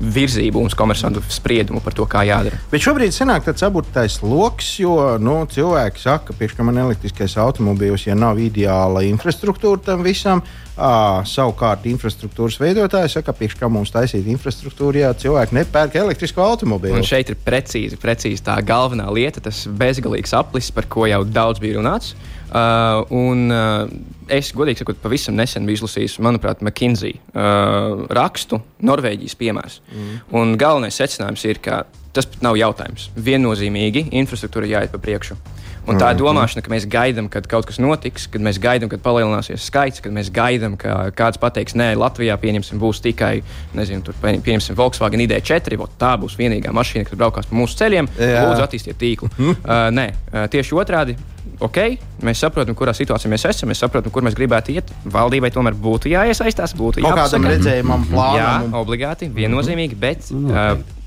virzību un uz komersantu spriedumu par to, kā jādara. Bet šobrīd sanāk tāds aburtais lokus, jo nu, cilvēki saka, ka man elektriskais automobīls, ja nav ideāla infrastruktūra tam visam, À, savukārt, infrastruktūras veidotāji saka, ka kā mums taisīt infrastruktūru, ja cilvēki nepērk elektrisko automobīlu. Un šeit ir precīzi, precīzi tā galvenā lieta, tas bezgalīgs aplis, par ko jau daudz bija runāts. Uh, un, uh, es, godīgi sakot, pavisam nesen biju izlasījis, manuprāt, McKinsey uh, rakstu, Norvēģijas piemērs. Mm. Un galvenais secinājums ir, ka tas pat nav jautājums. Viennozīmīgi infrastruktūra jāiet pa priekšu. Un tā ir mhm. domāšana, ka mēs gaidām, kad kaut kas notiks, kad mēs gaidām, kad palielināsies skaits, kad mēs gaidām, ka kāds pateiks, nē, Latvijā pieņemsim, būs tikai, nezinu, tur pieņemsim Volkswagen ID4, tā būs vienīgā mašīna, kas braukās pa mūsu ceļiem. Jā. Lūdzu, attīstiet tīklu. uh, nē, uh, tieši otrādi. Ok, mēs saprotam, kurā situācijā mēs esam, mēs saprotam, kur mēs gribētu iet. Valdībai tomēr būtu jāiesaistās, būtu jāapsaka. Kādam redzējumam, plānam. Jā, obligāti, viennozīmīgi, bet uh, uh,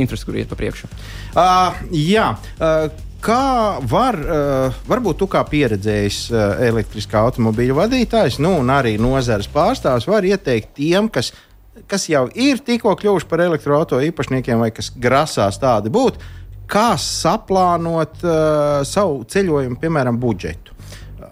infrastruktūra iet pa priekšu. Uh, jā. Uh, Kā var, uh, varbūt tu kā pieredzējis uh, elektriskā automobīļa vadītājs, nu, un arī nozares pārstāvs, var ieteikt tiem, kas, kas jau ir tikko kļuvuši par elektroautorāta īpašniekiem vai kas grasās tādi būt, kā saplānot uh, savu ceļojumu, piemēram, budžetu.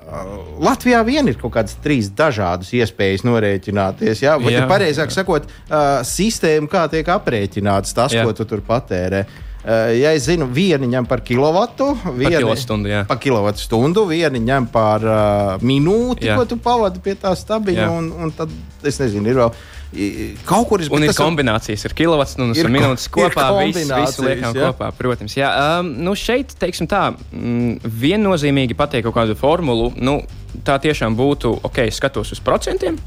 Uh, Latvijā vien ir kaut kādas trīs dažādas iespējas norēķināties. Jā, vai pareizāk sakot, uh, sistēma, kā tiek aprēķināts tas, jā. ko tu tur patērē. Uh, ja es zinu, viena ņem par kilovatu, viena kilovatstundu, par kilovatstundu, viena ņem par uh, minūti, jā. ko tu pavadi pie tā stabiņa, un, un tad es nezinu, ir vēl Kaut kur ir, un ir kombinācijas ar kilovatstundas un minūtes kopā. Visu, visu liekam jā. kopā, protams. Jā, um, nu šeit, teiksim tā, mm, viennozīmīgi pateikt kaut kādu formulu, nu, tā tiešām būtu, ok, skatos uz procentiem.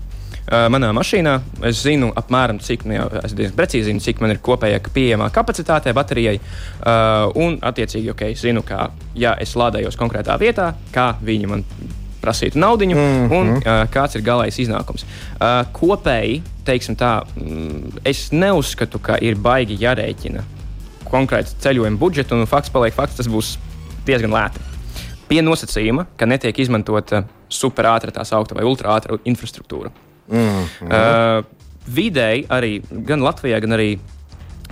Manā mašīnā es zinu, apmēram, cik, nu, jau, es diezgan precīzi zinu, cik man ir kopējā pieejamā kapacitāte baterijai. Uh, un, attiecīgi, ok, zinu, ka, ja es lādējos konkrētā vietā, kā viņi man prasītu naudu, mm -hmm. un uh, kāds ir galējais iznākums. Uh, kopēji, teiksim tā, mm, es neuzskatu, ka ir baigi jārēķina konkrēts ceļojuma budžets, un fakts paliek fakts, tas būs diezgan lēti. Pie nosacījuma, ka netiek izmantota superātra, tā sauktā vai ultrātra infrastruktūra. Mm -hmm. uh, vidēji arī gan Latvijā, gan arī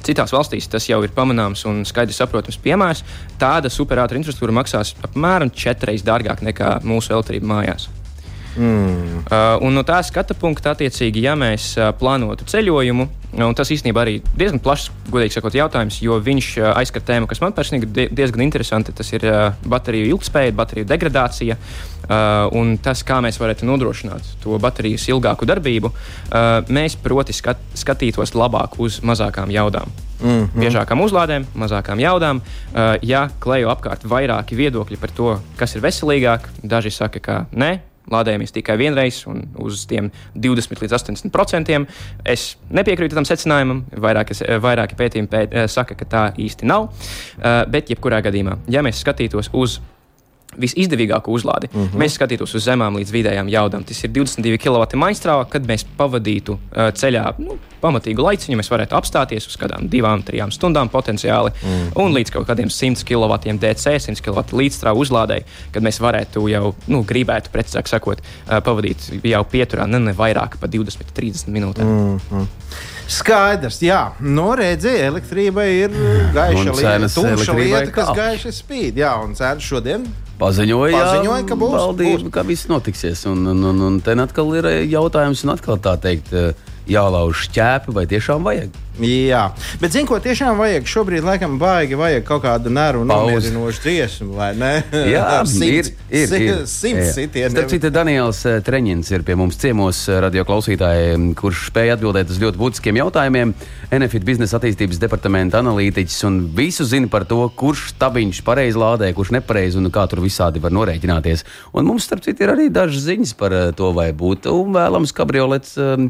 Citās valstīs tas jau ir pamanāms un skaidrs saprotams piemērs. Tāda superātra infrastruktūra maksās apmēram četras dārgāk nekā mūsu elektrība mājās. Mm. Uh, un no tā skatu punkta, attiecīgi, ja mēs uh, plānotu ceļojumu, un tas īstenībā arī diezgan plašs, godīgi sakot, jautājums, jo viņš uh, aizskar tēmu, kas man personīgi diezgan interesanti. Tas ir uh, bateriju ilgspēja, bateriju degradācija uh, un tas, kā mēs varētu nodrošināt to baterijas ilgāku darbību. Uh, mēs, proti, skat, skatītos labāk uz mazākām jaudām. Mm -hmm. Biežākām uzlādēm, mazākām jaudām. Uh, ja klejo apkārt vairāki viedokļi par to, kas ir veselīgāk, daži saka, ka nē, lādējamies tikai vienreiz un uz tiem 20 līdz 80 procentiem. Es nepiekrītu tam secinājumam, vairāki, vairāki pētījumi pēt, eh, saka, ka tā īsti nav. Eh, bet, jebkurā gadījumā, ja mēs skatītos uz visizdevīgāko uzlādi. Mm -hmm. Mēs skatītos uz zemām līdz vidējām jaudām. Tas ir 22 kW maģistrālā, kad mēs pavadītu uh, ceļā nu, pamatīgu laiciņu. Mēs varētu apstāties uz kādām divām, trijām stundām potenciāli, mm -hmm. un līdz kaut kādiem 100 kW DC, 100 kW līdzstrāvu uzlādēji, kad mēs varētu jau, nu, gribētu, precīzāk sakot, uh, pavadīt jau pieturā ne, ne vairāk par 20, 30 minūtēm. Mm -hmm. Skaidrs, jā, nu redziet, elektrība ir gaiša lieta, tumša lieta, kas gaiši spīd. Jā, un cenas šodien Paziņoja, Paziņoja ka būs valdība, būs. ka viss notiksies. Un, un, un, un te atkal ir jautājums, un atkal tā teikt, jālauž ķēpi, vai tiešām vajag. Jā, bet zinu, ko tiešām vajag. Šobrīd, laikam, baigi vajag kaut kādu nervu nomierinošu dziesmu, vai ne? [LAUGHS] Jā, simts, ir. ir, ir. Simts sitieni. Starp citu, Daniels eh, Treņins ir pie mums ciemos eh, radio klausītāji, kurš spēja atbildēt uz ļoti būtiskiem jautājumiem. Enefit biznesa attīstības departamenta analītiķis un visu zina par to, kurš stabiņš pareizi lādē, kurš nepareizi un kā tur visādi var norēķināties. Un mums, starp citu, ir arī dažas ziņas par eh, to, vai būtu vēlams kabriolets. Um,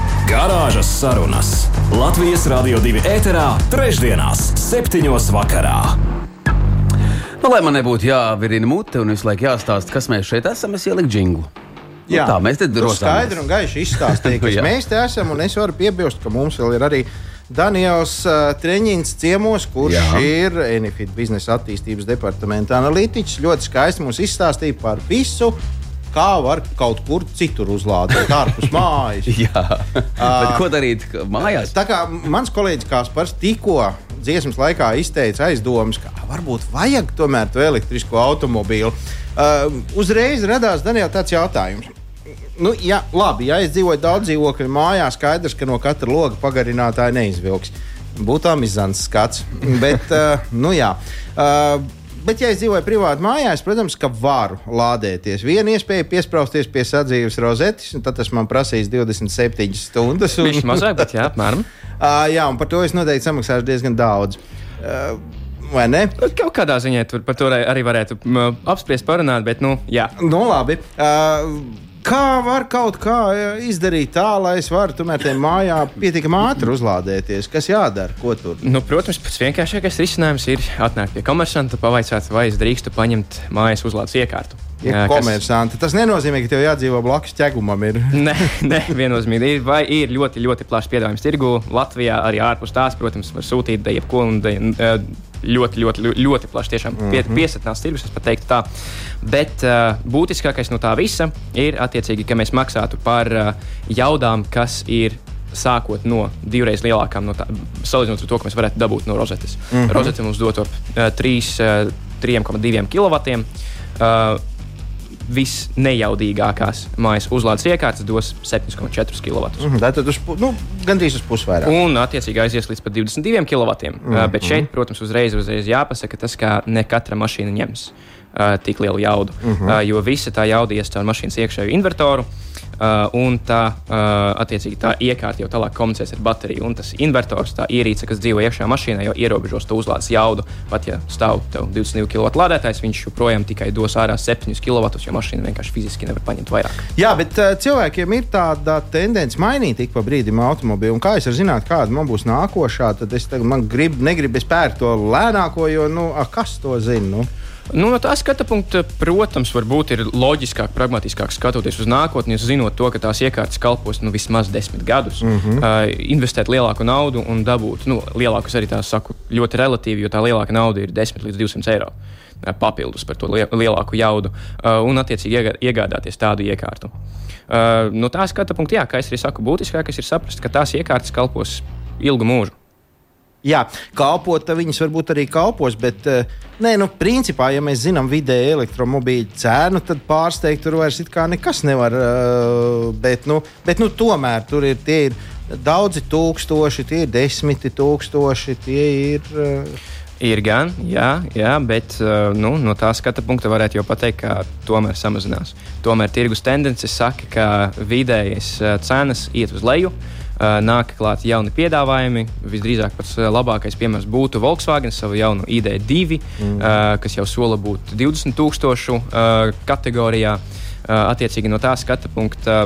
Garāžas sarunas Latvijas Rādio 2 ēterā, trešdienās, septiņos vakarā. Nu, lai man nebūtu jāvirina mute un visu laiku jāstāsta, kas mēs šeit esam, es ieliku jinglu. Nu, Jā, tā mēs te drusku skaidri un gaiši izstāstījām, [LAUGHS] kas mēs te esam. Un es varu piebilst, ka mums vēl ir arī Daniels uh, Treņins ciemos, kurš Jā. ir Enifit biznesa attīstības departamenta analītiķis. Ļoti skaisti mums izstāstīja par visu kā var kaut kur citur uzlādēt, ārpus [LAUGHS] mājas. Jā, [LAUGHS] bet ko darīt mājās? Tā kā mans kolēģis Kaspars tikko dziesmas laikā izteica aizdomas, ka varbūt vajag tomēr to elektrisko automobīlu. Uh, uzreiz radās Daniela tāds jautājums. Nu, jā, labi, ja es dzīvoju daudz dzīvokļu mājā, skaidrs, ka no katra loga pagarinātāja neizvilks. Būtu amizants skats. Bet, uh, nu jā. Uh, Bet, ja es dzīvoju privāti mājās, protams, ka varu lādēties. Viena iespēja piesprāsties pie sadzīves rozetes, un tas man prasīs 27 stundas. Un... Viņš mazāk, bet jā, apmēram. uh, [LAUGHS] jā, un par to es noteikti samaksāšu diezgan daudz. Uh, Vai ne? Kaut kādā ziņā par to arī varētu apspriest, parunāt, bet, nu, jā. Nu, labi. Uh, Kā var kaut kā izdarīt tā, lai es varu tomēr tajā mājā pietiekami ātri uzlādēties? Kas jādara? Ko tur? Nu, protams, pats vienkāršākais risinājums ir atnākt pie komersanta, pavaicāt, vai es drīkstu paņemt mājas uzlādes iekārtu. Ja komersanti. Tas nenozīmē, ka tev jādzīvo blakus ķegumam. Ir. [LAUGHS] nē, nē, viennozīmīgi. Ir, vai ir ļoti, ļoti plašs piedāvājums tirgu. Latvijā arī ārpus tās, protams, var sūtīt jebko un ļoti, ļoti, ļoti plaši tiešām mm -hmm. piesatnās tirgus, es pat teiktu tā. Bet uh, būtiskākais no tā visa ir attiecīgi, ka mēs maksātu par uh, jaudām, kas ir sākot no divreiz lielākām, no tā, salīdzinot ar to, ko mēs varētu dabūt no rozetes. Mm -hmm. Rozete mums dod uh, 3,2 kW. Uh, visnejaudīgākās mājas uzlādes iekārtas dos 7,4 kW. Mm -hmm, tad uz, nu, gandrīz uz pusi vairāk. Un, attiecīgi, aizies līdz pat 22 kW. Mm -hmm. Bet šeit, protams, uzreiz, uzreiz jāpasaka tas, ka ne katra mašīna ņems uh, tik lielu jaudu, mm -hmm. uh, jo visa tā jauda ies caur mašīnas iekšējo invertoru. Uh, un tā, uh, attiecīgi, tā iekārta jau tālāk komunicēs ar bateriju. Un tas invertors, tā ierīce, kas dzīvo iekšā mašīnā, jau ierobežos to uzlādes jaudu. Pat ja stāv 22 kW lādētājs, viņš joprojām tikai dos ārā 7 kW, jo mašīna vienkārši fiziski nevar paņemt vairāk. Jā, bet uh, cilvēkiem ir tāda tendence mainīt ik pa brīdim automobīlu. Un kā es varu zināt, kāda man būs nākošā, tad es tagad grib, negribu spērt to lēnāko, jo nu, a, kas to zina? Nu? Nu, no tā skatu punkta, protams, varbūt ir loģiskāk, pragmatiskāk skatoties uz nākotni, zinot to, ka tās iekārtas kalpos nu, vismaz desmit gadus. Mm -hmm. uh, investēt lielāku naudu un dabūt nu, lielākus arī tās saku ļoti relatīvi, jo tā lielāka nauda ir 10 līdz 200 eiro papildus par to lielāku jaudu un, attiecīgi, iegādāties tādu iekārtu. No tā skatu punkta, jā, kā es arī saku, būtiskākais ir saprast, ka tās iekārtas kalpos ilgu mūžu. Jā, kalpot, viņas varbūt arī kalpos, bet eh, nē, nu, principā, ja mēs zinām vidēju elektromobīļu cenu, tad pārsteigt tur vairs nekas nevar. Eh, bet, nu, bet nu, tomēr tur ir, ir daudzi tūkstoši, tie ir desmiti tūkstoši, tie ir. Eh, ir gan, jā, jā bet nu, no tā skata punkta varētu jau pateikt, ka tomēr samazinās. Tomēr tirgus tendences saka, ka vidējas cenas iet uz leju. Uh, nāk klāt jauni piedāvājumi. Visdrīzāk pats labākais piemērs būtu Volkswagen savu jaunu ID2, mm. kas jau sola būt 20,000 kategorijā. Attiecīgi no tā skata punkta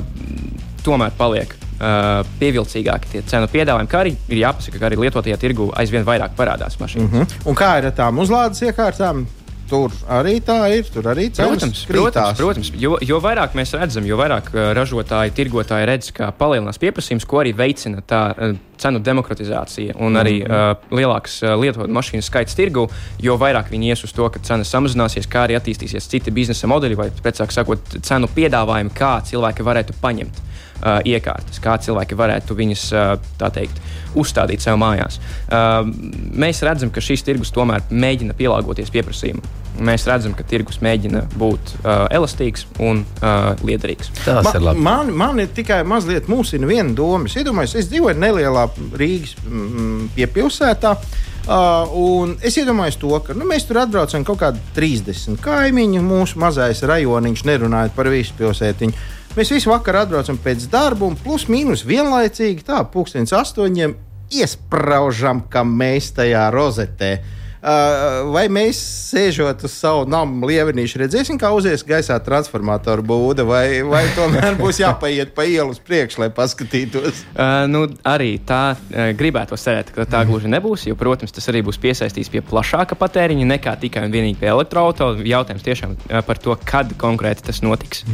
tomēr paliek uh, pievilcīgāki tie cenu piedāvājumi, kā arī ir jāpasaka, ka arī lietotajā tirgu aizvien vairāk parādās mašīnas. Mm -hmm. Un kā ir ar tām uzlādes iekārtām? Tur arī tā ir. Tur arī protams, protams, protams. Jo, jo vairāk mēs redzam, jo vairāk uh, ražotāji, tirgotāji redz, ka palielinās pieprasījums, ko arī veicina tā uh, cenu demokratizācija un arī mm -hmm. uh, lielāks uh, lietotu mašīnu skaits tirgu, jo vairāk viņi ies uz to, ka cenas samazināsies, kā arī attīstīsies citi biznesa modeļi vai, precīzāk sakot, cenu piedāvājumi, kā cilvēki varētu paņemt uh, iekārtas, kā cilvēki varētu viņas uh, teikt, uzstādīt sev mājās. Uh, mēs redzam, ka šīs tirgus tomēr mēģina pielāgoties pieprasījumam. Mēs redzam, ka tirgus mēģina būt uh, elastīgs un uh, liederīgs. Tas Ma, ir labi. Man, man ir tikai mazliet mūsina viena doma. Es iedomājos, es dzīvoju nelielā Rīgas mm, piepilsētā. Uh, es iedomājos to, ka nu, mēs tur atbraucam kaut kādi 30 kaimiņi, mūsu mazais rajoniņš, nerunājot par visu pilsētiņu. Mēs visu vakaru atbraucam pēc darba un plus mīnus vienlaicīgi tā, pūkstens astoņiem iesprāžam, ka mēs tajā rozetē Uh, vai mēs sēžot uz savu namu lievenīšu, redzēsim, kā uzies gaisā transformatoru būda, vai, vai tomēr [LAUGHS] būs jāpaiet pa ielu uz priekšu, lai paskatītos? Uh, nu, arī tā uh, gribētu cerēt, ka tā gluži nebūs, jo, protams, tas arī būs piesaistīts pie plašāka patēriņa nekā tikai un vienīgi pie elektroautorāta. Jautājums tiešām uh, par to, kad konkrēti tas notiks.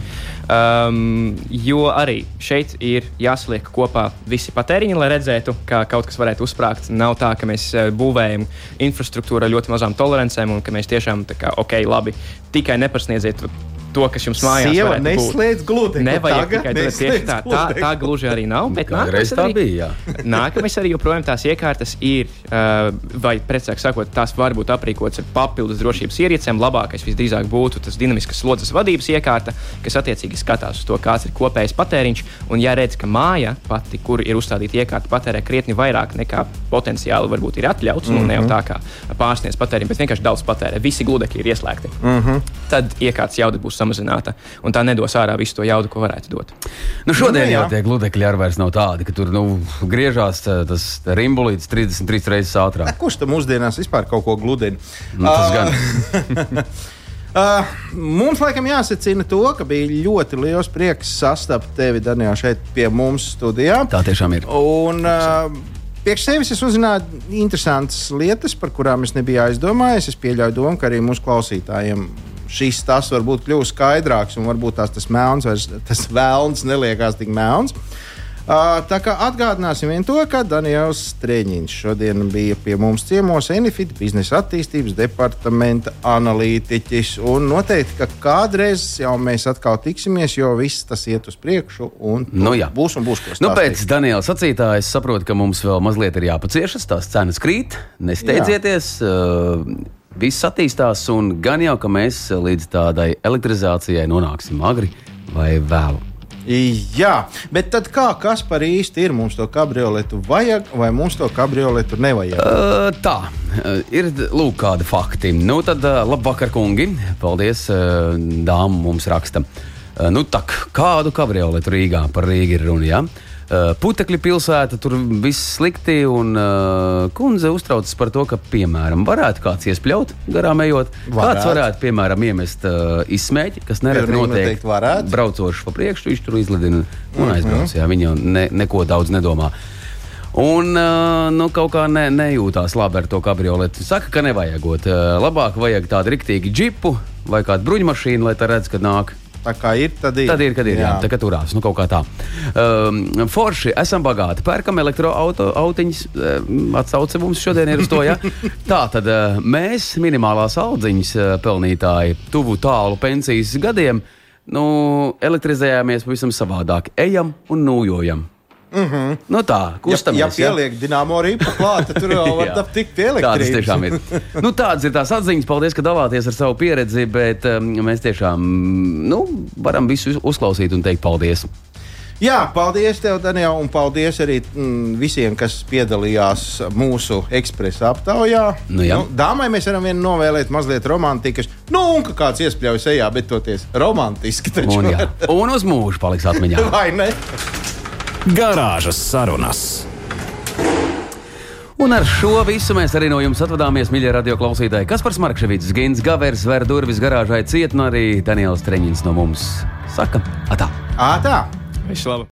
Um, jo arī šeit ir jāsaliek kopā visi patēriņi, lai redzētu, kā kaut kas varētu uzsprāgt. Nav tā, ka mēs uh, būvējam infrastruktūru ar ļoti mazām tolerancēm, un ka mēs tiešām, kā, ok, labi, tikai nepasniedziet to, kas jums mājās Sieva neslēdz gludi. Nevajag tikai tādu tieši tā, tā, tā gluži arī nav. Bet nākamais arī, bija, [LAUGHS] nākamais arī joprojām tās iekārtas ir, uh, vai precīzāk sakot, tās var būt aprīkotas ar papildus drošības ierīcēm. Labākais visdrīzāk būtu tas dinamiskas slodzes vadības iekārta, kas attiecīgi skatās uz to, kāds ir kopējais patēriņš. Un, ja redz, ka māja pati, kur ir uzstādīta iekārta, patērē krietni vairāk nekā potenciāli varbūt ir atļauts, mm -hmm. nu ne jau tā kā pārsniedz patēriņu, bet vienkārši daudz patērē, visi gludekļi ir ieslēgti. Mm -hmm. Tad iekārtas jauda būs samazināta, un tā nedos ārā visu to jaudu, ko varētu dot. Nu, šodien nu, jau tie gludekļi arī vairs nav tādi, ka tur nu, griežās tas rimbulīts 33 reizes ātrāk. Kurš tam mūsdienās vispār kaut ko gludina? Nu, tas gan. [LAUGHS] Uh, mums, laikam, jāsacina to, ka bija ļoti liels prieks sastapt tevi, Daniel, šeit pie mums studijā. Tā tiešām ir. Un, uh, Priekš sevis es uzzināju interesantas lietas, par kurām es nebiju aizdomājies. Es pieļauju domu, ka arī mūsu klausītājiem šis tas varbūt kļūst skaidrāks, un varbūt tās tas melns, vairs, tas vēlns neliekās tik melns. Uh, Tā kā atgādināsim vien to, ka Daniels Strēņins šodien bija pie mums ciemos Enifit biznesa attīstības departamenta analītiķis. Un noteikti, ka kādreiz jau mēs atkal tiksimies, jo viss tas iet uz priekšu un nu, jā. būs un būs. Nu, pēc Daniela sacītā es saprotu, ka mums vēl mazliet ir jāpaciešas, tās cenas krīt, nesteidzieties. Jā. Uh, Viss attīstās, un gan jau, ka mēs līdz tādai elektrizācijai nonāksim agri vai vēlu. Jā, bet tad kā, kas par īsti ir? Mums to kabrioletu vajag, vai mums to kabrioletu nevajag? Uh, tā, ir lūk, kādi fakti. Nu, tad labvakar, kungi. Paldies, uh, dāmas mums raksta. Uh, nu, tak, kādu kabrioletu Rīgā par Rīgu ir runa? Ja? Uh, putekļi pilsēta, tur viss slikti. Un uh, kundze uztraucas par to, ka, piemēram, varētu kāds iespļaut garām ejot. Varētu. Kāds varētu, piemēram, iemest uh, izsmēķi, kas nereti notiek. Braucoši pa priekšu, viņš tur izlidina un mm -hmm. aizbrauc. Jā, viņi jau ne, neko daudz nedomā. Un uh, nu, kaut kā ne, nejūtās labi ar to kabrioletu. Saka, ka nevajagot. Uh, labāk vajag tādu riktīgu džipu vai kādu bruņmašīnu, lai tā redz, kad nāk. Tā kā ir, tad ir. Tad ir, kad ir. Jā, jā tā kā turās. Nu, kaut kā tā. Um, forši, esam bagāti. Pērkam elektroautiņus. Um, Atsauce mums šodien ir uz to. Ja? [LAUGHS] tā tad uh, mēs, minimālās audziņas uh, pelnītāji, tuvu tālu pensijas gadiem, nu, elektrizējāmies pavisam savādāk. Ejam un nūjojam. Mm -hmm. nu tā, kustamies. Ja, ja pieliek ja? dīnāmo rīpu klāt, tad tur jau [LAUGHS] var tapt tik pielikt. Tādas tiešām ir. nu, tādas ir tās atziņas. Paldies, ka dalāties ar savu pieredzi, bet um, mēs tiešām nu, varam visu uzklausīt un teikt paldies. Jā, paldies tev, Daniel, un paldies arī mm, visiem, kas piedalījās mūsu ekspresa aptaujā. Nu, jā. nu, dāmai mēs varam vien novēlēt mazliet romantikas. Nu, un ka kāds iespļauj sejā, bet toties romantiski. Un, jā. [LAUGHS] un uz mūžu paliks atmiņā. Vai ne? Garāžas sarunas. Un ar šo visu mēs arī no jums atvadāmies, mīļie radio klausītāji. Kas par Markevits, Gins, Gavers, Ver durvis garāžai ciet, un arī Daniels Treņins no mums saka: Atā! Atā! Visu labu!